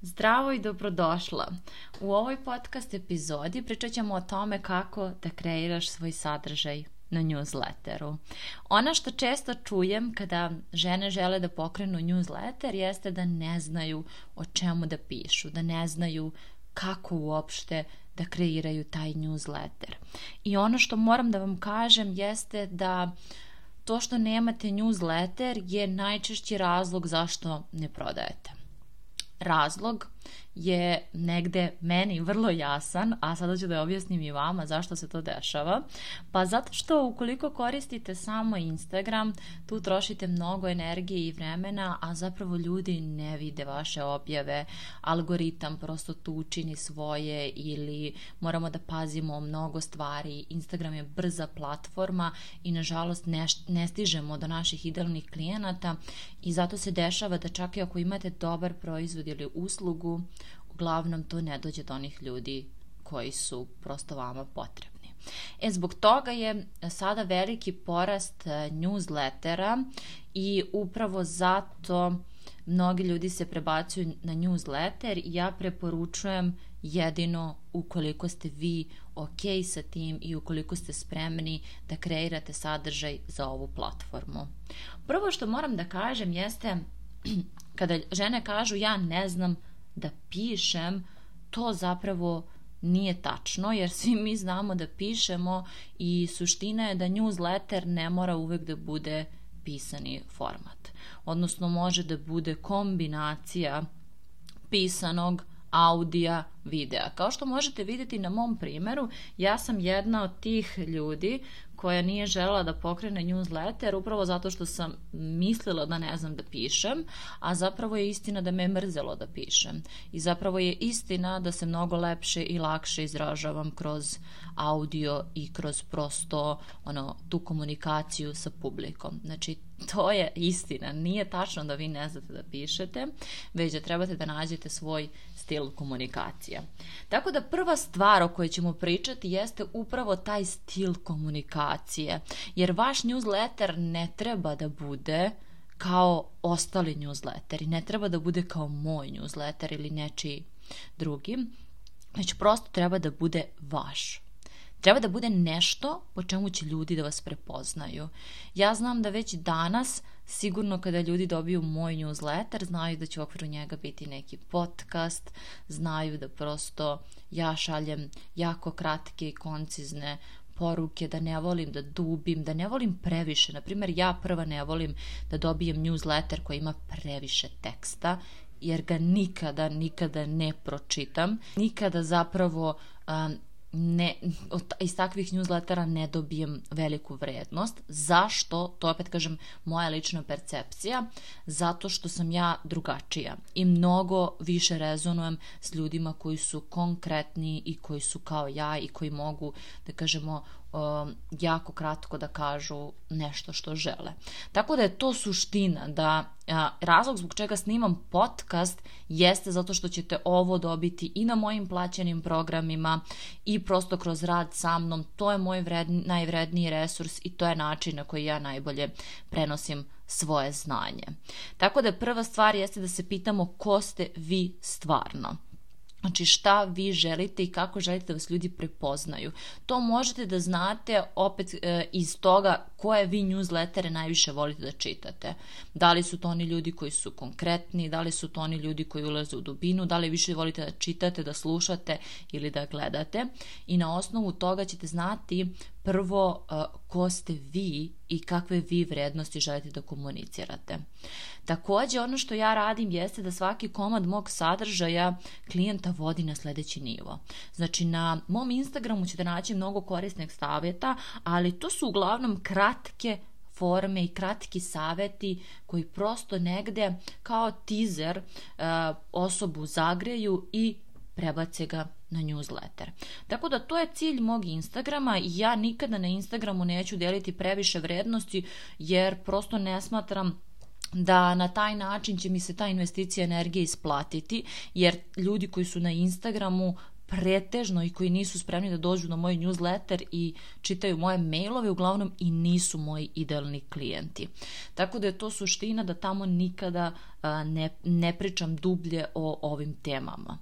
Zdravo i dobrodošla. U ovoj podcast epizodi pričat ćemo o tome kako da kreiraš svoj sadržaj na newsletteru. Ona što često čujem kada žene žele da pokrenu newsletter jeste da ne znaju o čemu da pišu, da ne znaju kako uopšte da kreiraju taj newsletter. I ono što moram da vam kažem jeste da to što nemate newsletter je najčešći razlog zašto ne prodajete. Razlog je negde meni vrlo jasan, a sada ću da objasnim i vama zašto se to dešava. Pa zato što ukoliko koristite samo Instagram, tu trošite mnogo energije i vremena, a zapravo ljudi ne vide vaše objave, algoritam prosto tu učini svoje ili moramo da pazimo mnogo stvari. Instagram je brza platforma i nažalost ne, ne stižemo do naših idealnih klijenata i zato se dešava da čak i ako imate dobar proizvod ili uslugu, uglavnom to ne dođe do onih ljudi koji su prosto vama potrebni. E, zbog toga je sada veliki porast e, newslettera i upravo zato mnogi ljudi se prebacuju na newsletter i ja preporučujem jedino ukoliko ste vi ok sa tim i ukoliko ste spremni da kreirate sadržaj za ovu platformu. Prvo što moram da kažem jeste kada žene kažu ja ne znam da pišem, to zapravo nije tačno, jer svi mi znamo da pišemo i suština je da newsletter ne mora uvek da bude pisani format. Odnosno može da bude kombinacija pisanog, audija, videa. Kao što možete vidjeti na mom primeru, ja sam jedna od tih ljudi koja nije želela da pokrene newsletter upravo zato što sam mislila da ne znam da pišem, a zapravo je istina da me je mrzelo da pišem. I zapravo je istina da se mnogo lepše i lakše izražavam kroz audio i kroz prosto ono, tu komunikaciju sa publikom. Znači, to je istina. Nije tačno da vi ne znate da pišete, već da trebate da nađete svoj stil komunikacija. Tako da prva stvar o kojoj ćemo pričati jeste upravo taj stil komunikacije, jer vaš newsletter ne treba da bude kao ostali newsletteri, ne treba da bude kao moj newsletter ili nečiji drugi, već prosto treba da bude vaš. Treba da bude nešto po čemu će ljudi da vas prepoznaju. Ja znam da već danas sigurno kada ljudi dobiju moj newsletter znaju da će u okviru njega biti neki podcast, znaju da prosto ja šaljem jako kratke i koncizne poruke, da ne volim da dubim, da ne volim previše. Naprimer, ja prva ne volim da dobijem newsletter koji ima previše teksta, jer ga nikada, nikada ne pročitam. Nikada zapravo um, ne, iz takvih newslettera ne dobijem veliku vrednost. Zašto? To opet kažem moja lična percepcija. Zato što sam ja drugačija i mnogo više rezonujem s ljudima koji su konkretni i koji su kao ja i koji mogu, da kažemo, jako kratko da kažu nešto što žele. Tako da je to suština, da a, razlog zbog čega snimam podcast jeste zato što ćete ovo dobiti i na mojim plaćenim programima i prosto kroz rad sa mnom. To je moj vredni, najvredniji resurs i to je način na koji ja najbolje prenosim svoje znanje. Tako da prva stvar jeste da se pitamo ko ste vi stvarno. Znači šta vi želite i kako želite da vas ljudi prepoznaju. To možete da znate opet e, iz toga koje vi newslettere najviše volite da čitate. Da li su to oni ljudi koji su konkretni, da li su to oni ljudi koji ulaze u dubinu, da li više volite da čitate, da slušate ili da gledate. I na osnovu toga ćete znati prvo uh, ko ste vi i kakve vi vrednosti želite da komunicirate. Takođe, ono što ja radim jeste da svaki komad mog sadržaja klijenta vodi na sledeći nivo. Znači, na mom Instagramu ćete naći mnogo korisnih savjeta, ali to su uglavnom kratke forme i kratki saveti koji prosto negde kao teaser uh, osobu zagreju i prebace ga na newsletter. Tako da to je cilj mog Instagrama i ja nikada na Instagramu neću deliti previše vrednosti jer prosto ne smatram da na taj način će mi se ta investicija energije isplatiti, jer ljudi koji su na Instagramu pretežno i koji nisu spremni da dođu na moj newsletter i čitaju moje mailove, uglavnom i nisu moji idealni klijenti. Tako da je to suština da tamo nikada ne, ne pričam dublje o ovim temama.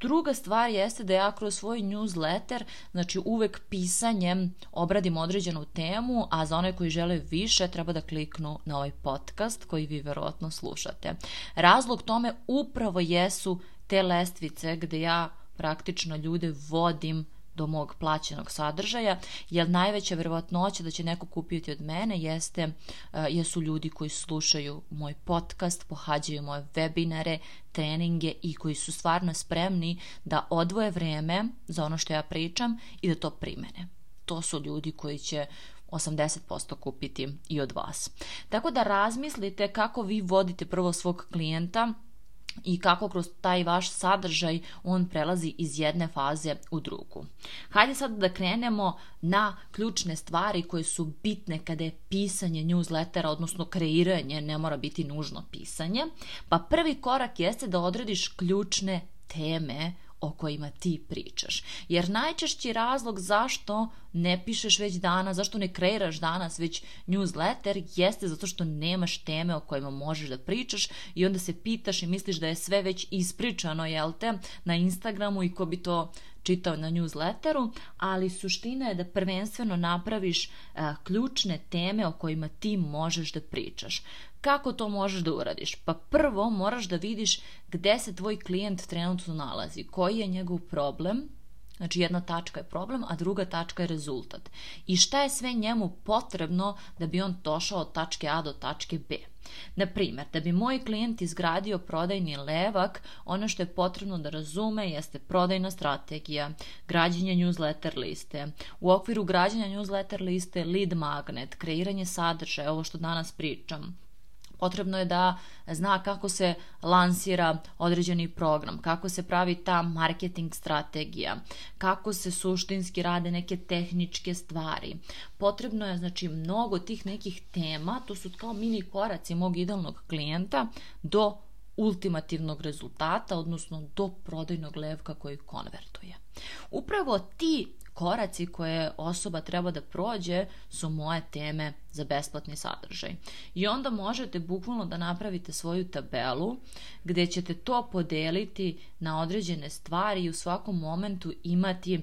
Druga stvar jeste da ja kroz svoj newsletter, znači uvek pisanjem obradim određenu temu, a za one koji žele više treba da kliknu na ovaj podcast koji vi verovatno slušate. Razlog tome upravo jesu te lestvice gde ja praktično ljude vodim do mog plaćenog sadržaja, jer najveća verovatnoća da će neko kupiti od mene jeste, uh, jesu ljudi koji slušaju moj podcast, pohađaju moje webinare, treninge i koji su stvarno spremni da odvoje vreme za ono što ja pričam i da to primene. To su ljudi koji će 80% kupiti i od vas. Tako da razmislite kako vi vodite prvo svog klijenta, i kako kroz taj vaš sadržaj on prelazi iz jedne faze u drugu. Hajde sad da krenemo na ključne stvari koje su bitne kada je pisanje newslettera, odnosno kreiranje, ne mora biti nužno pisanje. Pa prvi korak jeste da odrediš ključne teme o kojima ti pričaš. Jer najčešći razlog zašto ne pišeš već danas, zašto ne kreiraš danas već newsletter jeste zato što nemaš teme o kojima možeš da pričaš i onda se pitaš i misliš da je sve već ispričano, jel te, na Instagramu i ko bi to čitao na newsletteru, ali suština je da prvenstveno napraviš a, ključne teme o kojima ti možeš da pričaš. Kako to možeš da uradiš? Pa prvo moraš da vidiš gde se tvoj klijent trenutno nalazi, koji je njegov problem, Znači jedna tačka je problem, a druga tačka je rezultat. I šta je sve njemu potrebno da bi on došao od tačke A do tačke B. Na primer, da bi moj klijent izgradio prodajni levak, ono što je potrebno da razume jeste prodajna strategija, građenje newsletter liste, u okviru građenja newsletter liste lead magnet, kreiranje sadržaja, ovo što danas pričam, Potrebno je da zna kako se lansira određeni program, kako se pravi ta marketing strategija, kako se suštinski rade neke tehničke stvari. Potrebno je znači mnogo tih nekih tema, to su kao mini koraci mog idealnog klijenta do ultimativnog rezultata, odnosno do prodajnog levka koji konvertuje. Upravo ti koraci koje osoba treba da prođe su moje teme za besplatni sadržaj. I onda možete bukvalno da napravite svoju tabelu gde ćete to podeliti na određene stvari i u svakom momentu imati e,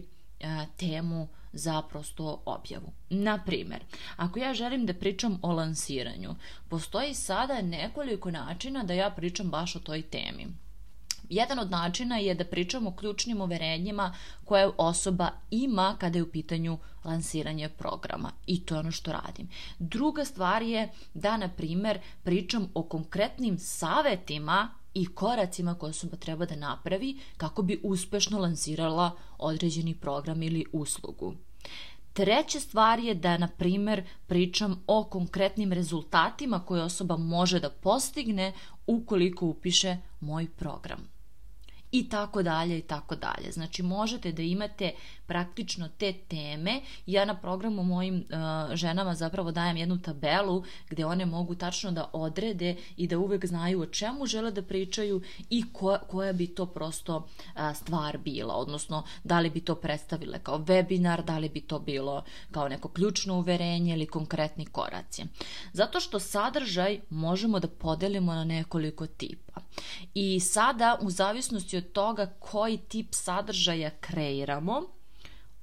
temu za prosto objavu. Na primer, ako ja želim da pričam o lansiranju, postoji sada nekoliko načina da ja pričam baš o toj temi. Jedan od načina je da pričamo o ključnim uverenjima koje osoba ima kada je u pitanju lansiranje programa i to je ono što radim. Druga stvar je da, na primer, pričam o konkretnim savetima i koracima koje osoba treba da napravi kako bi uspešno lansirala određeni program ili uslugu. Treća stvar je da, na primer, pričam o konkretnim rezultatima koje osoba može da postigne ukoliko upiše moj program i tako dalje i tako dalje. Znači možete da imate praktično te teme. Ja na programu mojim uh, ženama zapravo dajem jednu tabelu gde one mogu tačno da odrede i da uvek znaju o čemu žele da pričaju i ko, koja bi to prosto uh, stvar bila, odnosno da li bi to predstavile kao webinar, da li bi to bilo kao neko ključno uverenje ili konkretni koraci. Zato što sadržaj možemo da podelimo na nekoliko tipa. I sada u zavisnosti od toga koji tip sadržaja kreiramo,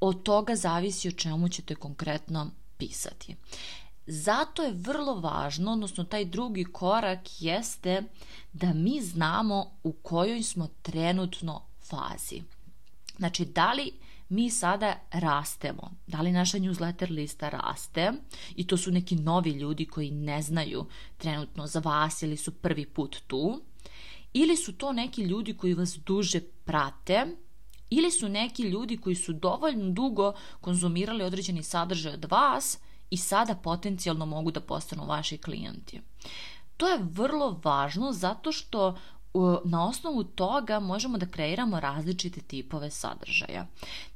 od toga zavisi o čemu ćete konkretno pisati. Zato je vrlo važno, odnosno taj drugi korak jeste da mi znamo u kojoj smo trenutno fazi. Znači, da li mi sada rastemo, da li naša newsletter lista raste i to su neki novi ljudi koji ne znaju trenutno za vas ili su prvi put tu, ili su to neki ljudi koji vas duže prate ili su neki ljudi koji su dovoljno dugo konzumirali određeni sadržaj od vas i sada potencijalno mogu da postanu vaši klijenti. To je vrlo važno zato što na osnovu toga možemo da kreiramo različite tipove sadržaja.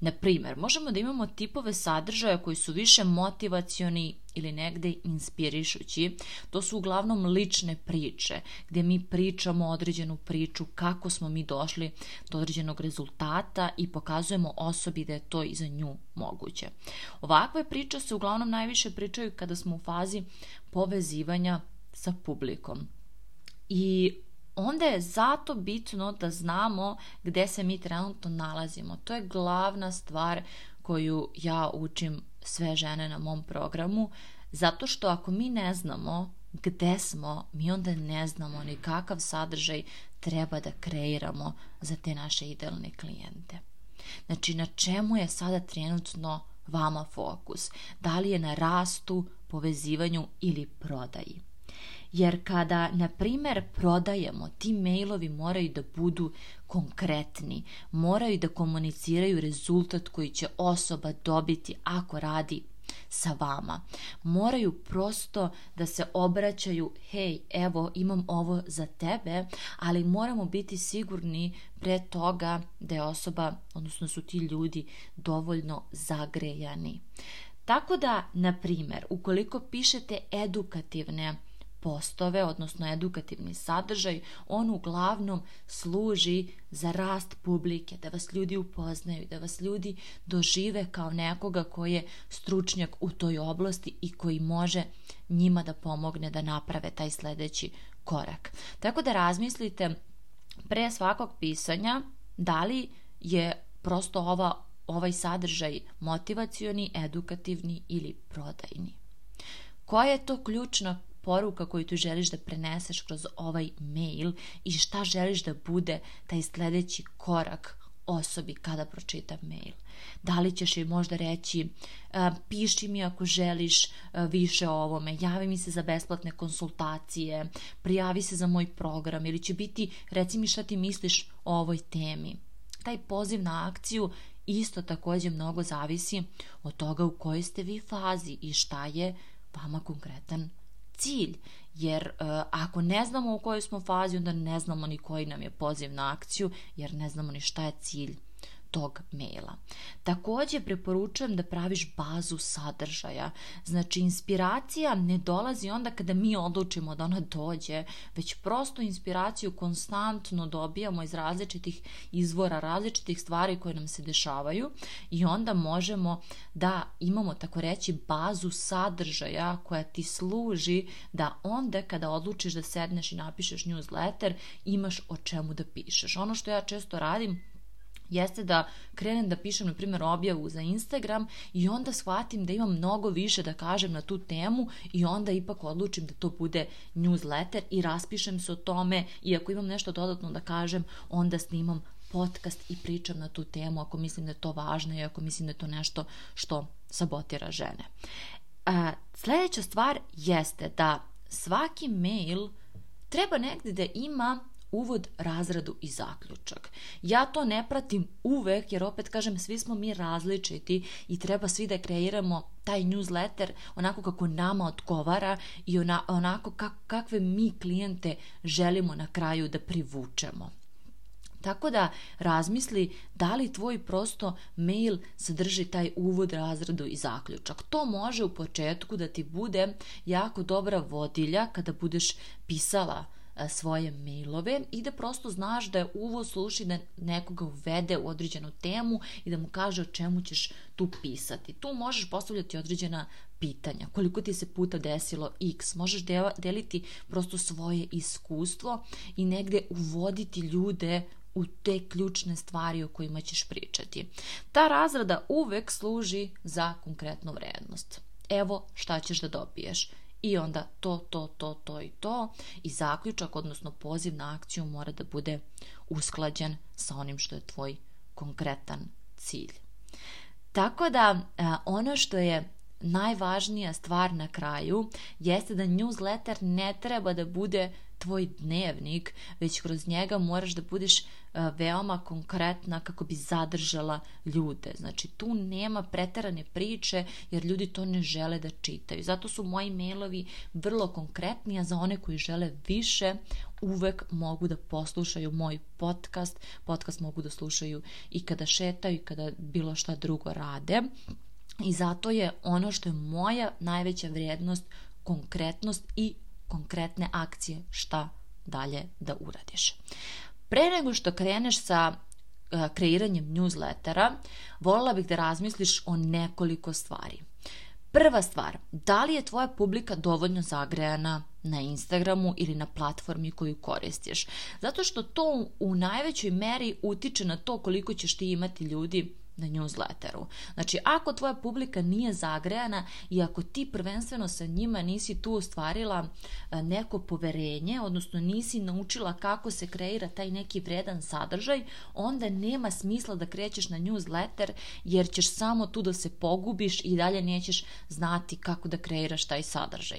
Na primer, možemo da imamo tipove sadržaja koji su više motivacioni ili negde inspirišući. To su uglavnom lične priče, gdje mi pričamo određenu priču, kako smo mi došli do određenog rezultata i pokazujemo osobi da je to i za nju moguće. Ovakve priče se uglavnom najviše pričaju kada smo u fazi povezivanja sa publikom. I onda je zato bitno da znamo gde se mi trenutno nalazimo. To je glavna stvar koju ja učim sve žene na mom programu, zato što ako mi ne znamo gde smo, mi onda ne znamo ni kakav sadržaj treba da kreiramo za te naše idealne klijente. Znači, na čemu je sada trenutno vama fokus? Da li je na rastu, povezivanju ili prodaji? Jer kada, na primer, prodajemo, ti mailovi moraju da budu konkretni, moraju da komuniciraju rezultat koji će osoba dobiti ako radi sa vama. Moraju prosto da se obraćaju, hej, evo, imam ovo za tebe, ali moramo biti sigurni pre toga da je osoba, odnosno su ti ljudi dovoljno zagrejani. Tako da, na primjer, ukoliko pišete edukativne postove, odnosno edukativni sadržaj, on uglavnom služi za rast publike, da vas ljudi upoznaju, da vas ljudi dožive kao nekoga koji je stručnjak u toj oblasti i koji može njima da pomogne da naprave taj sledeći korak. Tako da razmislite pre svakog pisanja da li je prosto ova, ovaj sadržaj motivacioni, edukativni ili prodajni. Koja je to ključna poruka koju tu želiš da preneseš kroz ovaj mail i šta želiš da bude taj sledeći korak osobi kada pročita mail. Da li ćeš joj možda reći piši mi ako želiš više o ovome, javi mi se za besplatne konsultacije, prijavi se za moj program ili će biti reci mi šta ti misliš o ovoj temi. Taj poziv na akciju isto takođe mnogo zavisi od toga u kojoj ste vi fazi i šta je vama konkretan cilj, jer uh, ako ne znamo u kojoj smo fazi, onda ne znamo ni koji nam je poziv na akciju, jer ne znamo ni šta je cilj tog maila. Takođe preporučujem da praviš bazu sadržaja. Znači inspiracija ne dolazi onda kada mi odlučimo da ona dođe, već prosto inspiraciju konstantno dobijamo iz različitih izvora, različitih stvari koje nam se dešavaju i onda možemo da imamo tako reći bazu sadržaja koja ti služi da onda kada odlučiš da sedneš i napišeš newsletter imaš o čemu da pišeš. Ono što ja često radim jeste da krenem da pišem, na primjer, objavu za Instagram i onda shvatim da imam mnogo više da kažem na tu temu i onda ipak odlučim da to bude newsletter i raspišem se o tome i ako imam nešto dodatno da kažem, onda snimam podcast i pričam na tu temu ako mislim da je to važno i ako mislim da je to nešto što sabotira žene. A, sledeća stvar jeste da svaki mail treba negde da ima uvod, razradu i zaključak. Ja to ne pratim uvek, jer opet kažem, svi smo mi različiti i treba svi da kreiramo taj newsletter onako kako nama odgovara i ona, onako kak, kakve mi klijente želimo na kraju da privučemo. Tako da razmisli da li tvoj prosto mail sadrži taj uvod, razradu i zaključak. To može u početku da ti bude jako dobra vodilja kada budeš pisala svoje mailove i da prosto znaš da je uvo sluši da nekoga uvede u određenu temu i da mu kaže o čemu ćeš tu pisati. Tu možeš postavljati određena pitanja. Koliko ti se puta desilo x, možeš deliti prosto svoje iskustvo i negde uvoditi ljude u te ključne stvari o kojima ćeš pričati. Ta razrada uvek služi za konkretnu vrednost. Evo šta ćeš da dobiješ i onda to, to, to, to i to i zaključak, odnosno poziv na akciju mora da bude usklađen sa onim što je tvoj konkretan cilj. Tako da ono što je najvažnija stvar na kraju jeste da newsletter ne treba da bude tvoj dnevnik, već kroz njega moraš da budeš veoma konkretna kako bi zadržala ljude. Znači tu nema preterane priče jer ljudi to ne žele da čitaju. Zato su moji mailovi vrlo konkretni, a za one koji žele više uvek mogu da poslušaju moj podcast. Podcast mogu da slušaju i kada šetaju i kada bilo šta drugo rade. I zato je ono što je moja najveća vrijednost konkretnost i konkretne akcije šta dalje da uradiš. Pre nego što kreneš sa uh, kreiranjem newslettera, volila bih da razmisliš o nekoliko stvari. Prva stvar, da li je tvoja publika dovoljno zagrejana na Instagramu ili na platformi koju koristiš? Zato što to u najvećoj meri utiče na to koliko ćeš ti imati ljudi na newsletteru. Znači, ako tvoja publika nije zagrejana i ako ti prvenstveno sa njima nisi tu ostvarila neko poverenje, odnosno nisi naučila kako se kreira taj neki vredan sadržaj, onda nema smisla da krećeš na newsletter jer ćeš samo tu da se pogubiš i dalje nećeš znati kako da kreiraš taj sadržaj.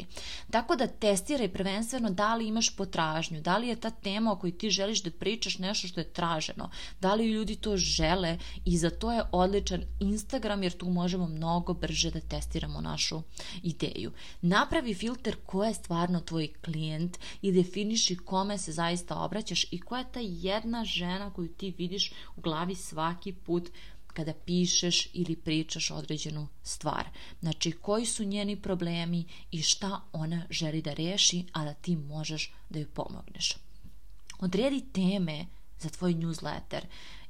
Tako da testiraj prvenstveno da li imaš potražnju, da li je ta tema o kojoj ti želiš da pričaš nešto što je traženo, da li ljudi to žele i za to je odličan Instagram jer tu možemo mnogo brže da testiramo našu ideju. Napravi filter ko je stvarno tvoj klijent i definiši kome se zaista obraćaš i koja je ta jedna žena koju ti vidiš u glavi svaki put kada pišeš ili pričaš određenu stvar. Znači, koji su njeni problemi i šta ona želi da reši, a da ti možeš da joj pomogneš. Odredi teme za tvoj newsletter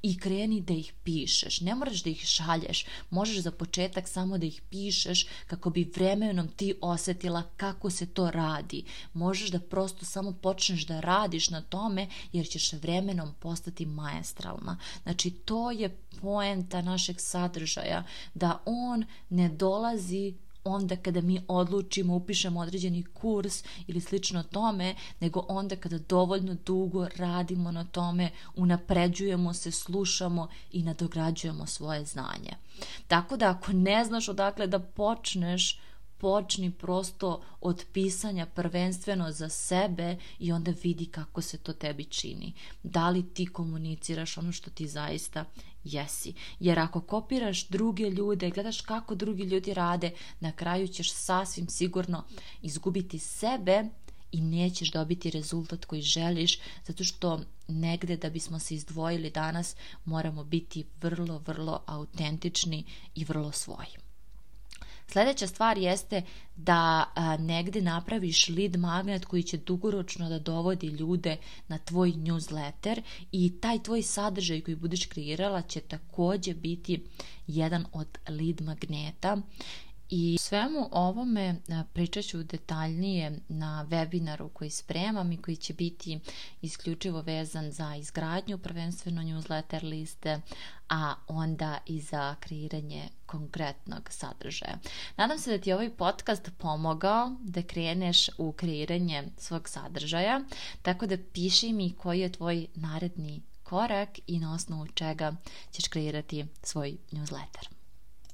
i kreni da ih pišeš. Ne moraš da ih šalješ, možeš za početak samo da ih pišeš kako bi vremenom ti osetila kako se to radi. Možeš da prosto samo počneš da radiš na tome jer ćeš vremenom postati maestralna. Znači to je poenta našeg sadržaja, da on ne dolazi onda kada mi odlučimo, upišemo određeni kurs ili slično tome, nego onda kada dovoljno dugo radimo na tome, unapređujemo se, slušamo i nadograđujemo svoje znanje. Tako da ako ne znaš odakle da počneš, počni prosto od pisanja prvenstveno za sebe i onda vidi kako se to tebi čini. Da li ti komuniciraš ono što ti zaista jesi. Jer ako kopiraš druge ljude, gledaš kako drugi ljudi rade, na kraju ćeš sasvim sigurno izgubiti sebe i nećeš dobiti rezultat koji želiš, zato što negde da bismo se izdvojili danas moramo biti vrlo, vrlo autentični i vrlo svoji. Sledeća stvar jeste da a, negde napraviš lead magnet koji će dugoročno da dovodi ljude na tvoj newsletter i taj tvoj sadržaj koji budeš kreirala će takođe biti jedan od lead magneta I svemu ovome pričat ću detaljnije na webinaru koji spremam i koji će biti isključivo vezan za izgradnju prvenstveno newsletter liste, a onda i za kreiranje konkretnog sadržaja. Nadam se da ti je ovaj podcast pomogao da kreneš u kreiranje svog sadržaja, tako da piši mi koji je tvoj naredni korak i na osnovu čega ćeš kreirati svoj newsletter.